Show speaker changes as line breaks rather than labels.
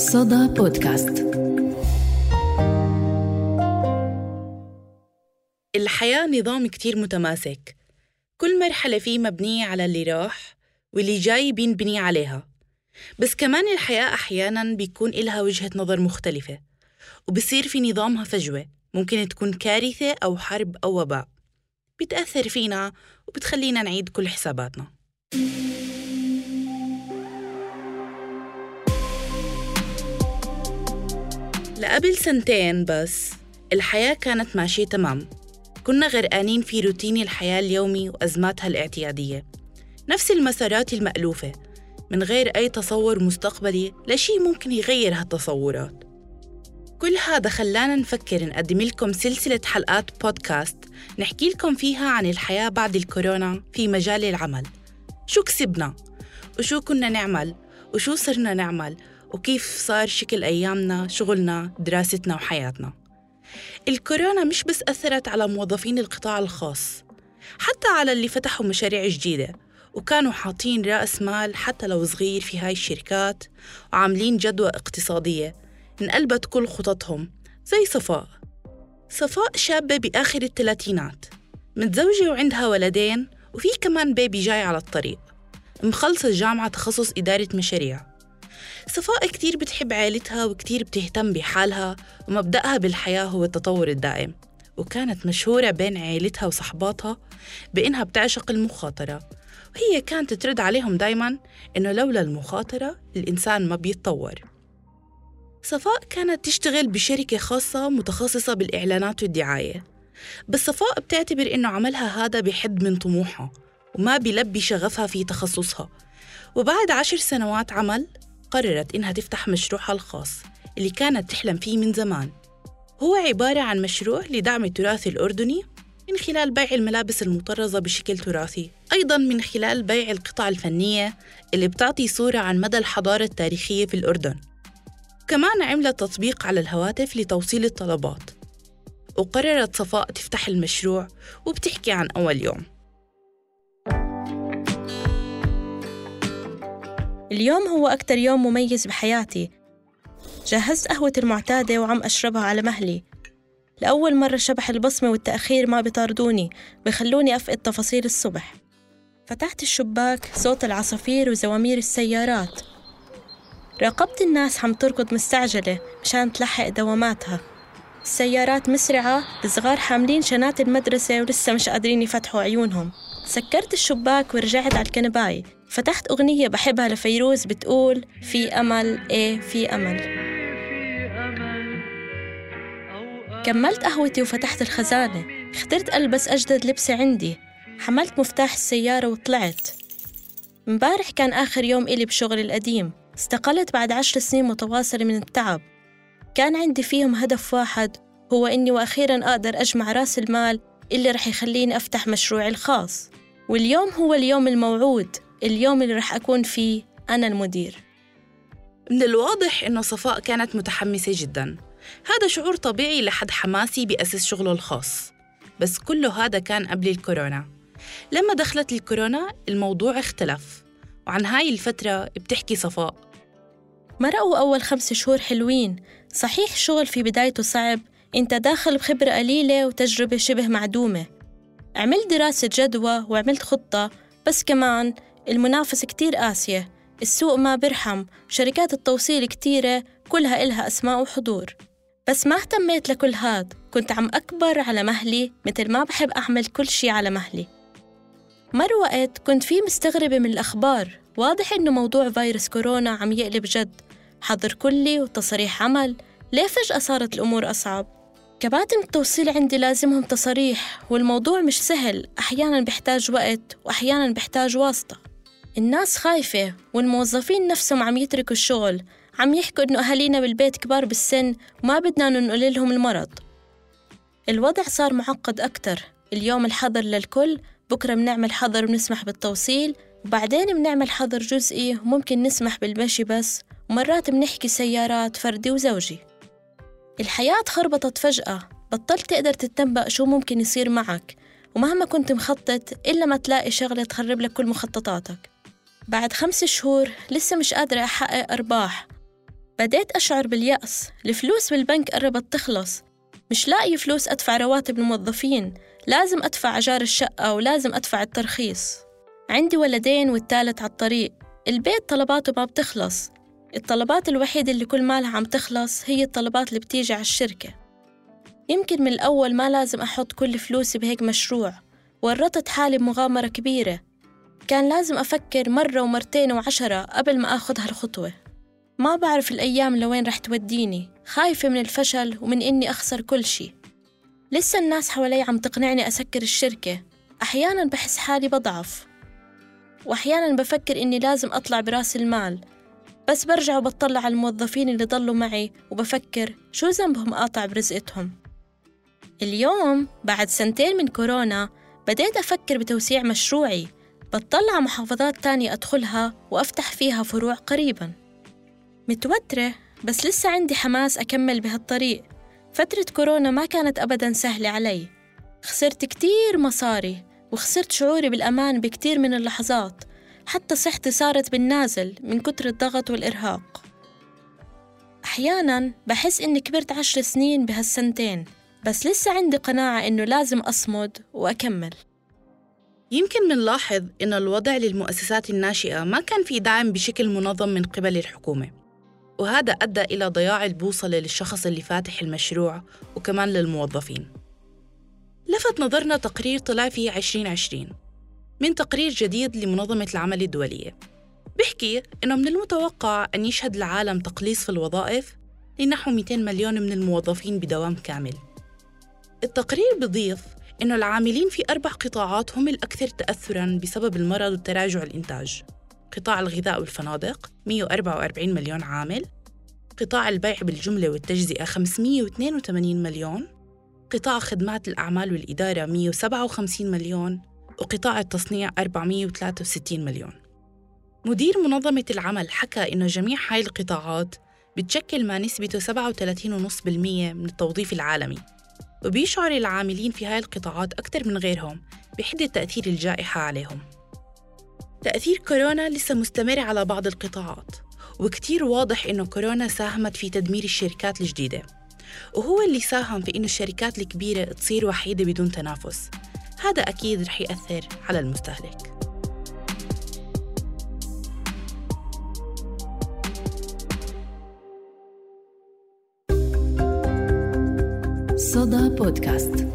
صدى بودكاست. الحياة نظام كتير متماسك. كل مرحلة فيه مبنية على اللي راح واللي جاي بينبني عليها. بس كمان الحياة أحياناً بيكون إلها وجهة نظر مختلفة وبصير في نظامها فجوة ممكن تكون كارثة أو حرب أو وباء. بتأثر فينا وبتخلينا نعيد كل حساباتنا. لقبل سنتين بس الحياة كانت ماشية تمام. كنا غرقانين في روتين الحياة اليومي وأزماتها الاعتيادية. نفس المسارات المألوفة. من غير أي تصور مستقبلي لشي ممكن يغير هالتصورات. كل هذا خلانا نفكر نقدم لكم سلسلة حلقات بودكاست نحكي لكم فيها عن الحياة بعد الكورونا في مجال العمل. شو كسبنا؟ وشو كنا نعمل؟ وشو صرنا نعمل؟ وكيف صار شكل أيامنا شغلنا دراستنا وحياتنا. الكورونا مش بس أثرت على موظفين القطاع الخاص حتى على اللي فتحوا مشاريع جديدة وكانوا حاطين رأس مال حتى لو صغير في هاي الشركات وعاملين جدوى اقتصادية انقلبت كل خططهم زي صفاء. صفاء شابة بآخر الثلاثينات متزوجة وعندها ولدين وفي كمان بيبي جاي على الطريق. مخلصة جامعة تخصص إدارة مشاريع. صفاء كتير بتحب عائلتها وكتير بتهتم بحالها ومبدأها بالحياة هو التطور الدائم. وكانت مشهورة بين عائلتها وصحباتها بإنها بتعشق المخاطرة. وهي كانت ترد عليهم دايما إنه لولا المخاطرة الإنسان ما بيتطور. صفاء كانت تشتغل بشركة خاصة متخصصة بالإعلانات والدعاية. بس صفاء بتعتبر إنه عملها هذا بحد من طموحها وما بيلبي شغفها في تخصصها. وبعد عشر سنوات عمل قررت إنها تفتح مشروعها الخاص اللي كانت تحلم فيه من زمان. هو عبارة عن مشروع لدعم التراث الأردني من خلال بيع الملابس المطرزة بشكل تراثي. أيضاً من خلال بيع القطع الفنية اللي بتعطي صورة عن مدى الحضارة التاريخية في الأردن. كمان عملت تطبيق على الهواتف لتوصيل الطلبات. وقررت صفاء تفتح المشروع وبتحكي عن أول يوم.
اليوم هو أكتر يوم مميز بحياتي. جهزت قهوتي المعتادة وعم أشربها على مهلي. لأول مرة شبح البصمة والتأخير ما بيطاردوني بخلوني أفقد تفاصيل الصبح. فتحت الشباك صوت العصافير وزوامير السيارات. راقبت الناس عم تركض مستعجلة مشان تلحق دواماتها. السيارات مسرعة الصغار حاملين شنات المدرسة ولسه مش قادرين يفتحوا عيونهم. سكرت الشباك ورجعت على الكنباي فتحت أغنية بحبها لفيروز بتقول في أمل إيه في أمل. كملت قهوتي وفتحت الخزانة اخترت ألبس أجدد لبسة عندي حملت مفتاح السيارة وطلعت. مبارح كان آخر يوم إلي بشغلي القديم استقلت بعد عشر سنين متواصلة من التعب. كان عندي فيهم هدف واحد هو إني وأخيرا أقدر أجمع رأس المال اللي رح يخليني أفتح مشروعي الخاص. واليوم هو اليوم الموعود. اليوم اللي رح أكون فيه أنا المدير.
من الواضح إنه صفاء كانت متحمسة جدا. هذا شعور طبيعي لحد حماسي بأسس شغله الخاص. بس كله هذا كان قبل الكورونا. لما دخلت الكورونا الموضوع اختلف. وعن هاي الفترة بتحكي صفاء.
مرقوا أول خمس شهور حلوين. صحيح الشغل في بدايته صعب. أنت داخل بخبرة قليلة وتجربة شبه معدومة. عملت دراسة جدوى وعملت خطة بس كمان المنافسة كتير قاسية السوق ما برحم شركات التوصيل كتيرة كلها إلها أسماء وحضور. بس ما اهتميت لكل هاد كنت عم أكبر على مهلي مثل ما بحب أعمل كل شي على مهلي. مر وقت كنت فيه مستغربة من الأخبار واضح إنه موضوع فيروس كورونا عم يقلب جد. حظر كلي وتصريح عمل ليه فجأة صارت الأمور أصعب؟ كباتن التوصيل عندي لازمهم تصاريح والموضوع مش سهل أحيانا بيحتاج وقت وأحيانا بيحتاج واسطة. الناس خايفة والموظفين نفسهم عم يتركوا الشغل. عم يحكوا إنه أهالينا بالبيت كبار بالسن وما بدنا ننقل لهم المرض. الوضع صار معقد أكتر. اليوم الحظر للكل بكرة بنعمل حظر ونسمح بالتوصيل وبعدين بنعمل حظر جزئي وممكن نسمح بالمشي بس. ومرات بنحكي سيارات فردي وزوجي. الحياة خربطت فجأة. بطلت تقدر تتنبأ شو ممكن يصير معك. ومهما كنت مخطط إلا ما تلاقي شغلة تخرب لك كل مخططاتك. بعد خمس شهور لسه مش قادرة أحقق أرباح. بديت أشعر باليأس. الفلوس بالبنك قربت تخلص. مش لاقي فلوس أدفع رواتب الموظفين. لازم أدفع أجار الشقة ولازم أدفع الترخيص. عندي ولدين والثالث على الطريق. البيت طلباته ما بتخلص. الطلبات الوحيدة اللي كل مالها عم تخلص هي الطلبات اللي بتيجي على الشركة. يمكن من الأول ما لازم أحط كل فلوسي بهيك مشروع. ورطت حالي بمغامرة كبيرة. كان لازم أفكر مرة ومرتين وعشرة قبل ما أخذ هالخطوة. ما بعرف الأيام لوين رح توديني. خايفة من الفشل ومن إني أخسر كل شي. لسه الناس حوالي عم تقنعني أسكر الشركة. أحيانا بحس حالي بضعف. وأحيانا بفكر إني لازم أطلع برأس المال. بس برجع وبطلع على الموظفين اللي ضلوا معي وبفكر شو ذنبهم قاطع برزقتهم. اليوم بعد سنتين من كورونا بديت أفكر بتوسيع مشروعي. بطلع محافظات تانية أدخلها وأفتح فيها فروع قريباً. متوترة بس لسه عندي حماس أكمل بهالطريق. فترة كورونا ما كانت أبداً سهلة علي. خسرت كتير مصاري وخسرت شعوري بالأمان بكتير من اللحظات. حتى صحتي صارت بالنازل من كتر الضغط والإرهاق. أحياناً بحس إني كبرت عشر سنين بهالسنتين بس لسه عندي قناعة إنه لازم أصمد وأكمل.
يمكن منلاحظ إن الوضع للمؤسسات الناشئة ما كان في دعم بشكل منظم من قبل الحكومة. وهذا أدى إلى ضياع البوصلة للشخص اللي فاتح المشروع وكمان للموظفين. لفت نظرنا تقرير طلع في 2020 من تقرير جديد لمنظمة العمل الدولية. بيحكي إنه من المتوقع أن يشهد العالم تقليص في الوظائف لنحو 200 مليون من الموظفين بدوام كامل. التقرير بضيف إنه العاملين في أربع قطاعات هم الأكثر تأثراً بسبب المرض وتراجع الإنتاج. قطاع الغذاء والفنادق 144 مليون عامل. قطاع البيع بالجملة والتجزئة 582 مليون. قطاع خدمات الأعمال والإدارة 157 مليون. وقطاع التصنيع 463 مليون. مدير منظمة العمل حكى إنه جميع هاي القطاعات بتشكل ما نسبته 37.5% من التوظيف العالمي. وبيشعر العاملين في هاي القطاعات أكثر من غيرهم بحدة تأثير الجائحة عليهم. تأثير كورونا لسه مستمر على بعض القطاعات وكتير واضح إنه كورونا ساهمت في تدمير الشركات الجديدة وهو اللي ساهم في إنه الشركات الكبيرة تصير وحيدة بدون تنافس. هذا أكيد رح يأثر على المستهلك.
صدى بودكاست.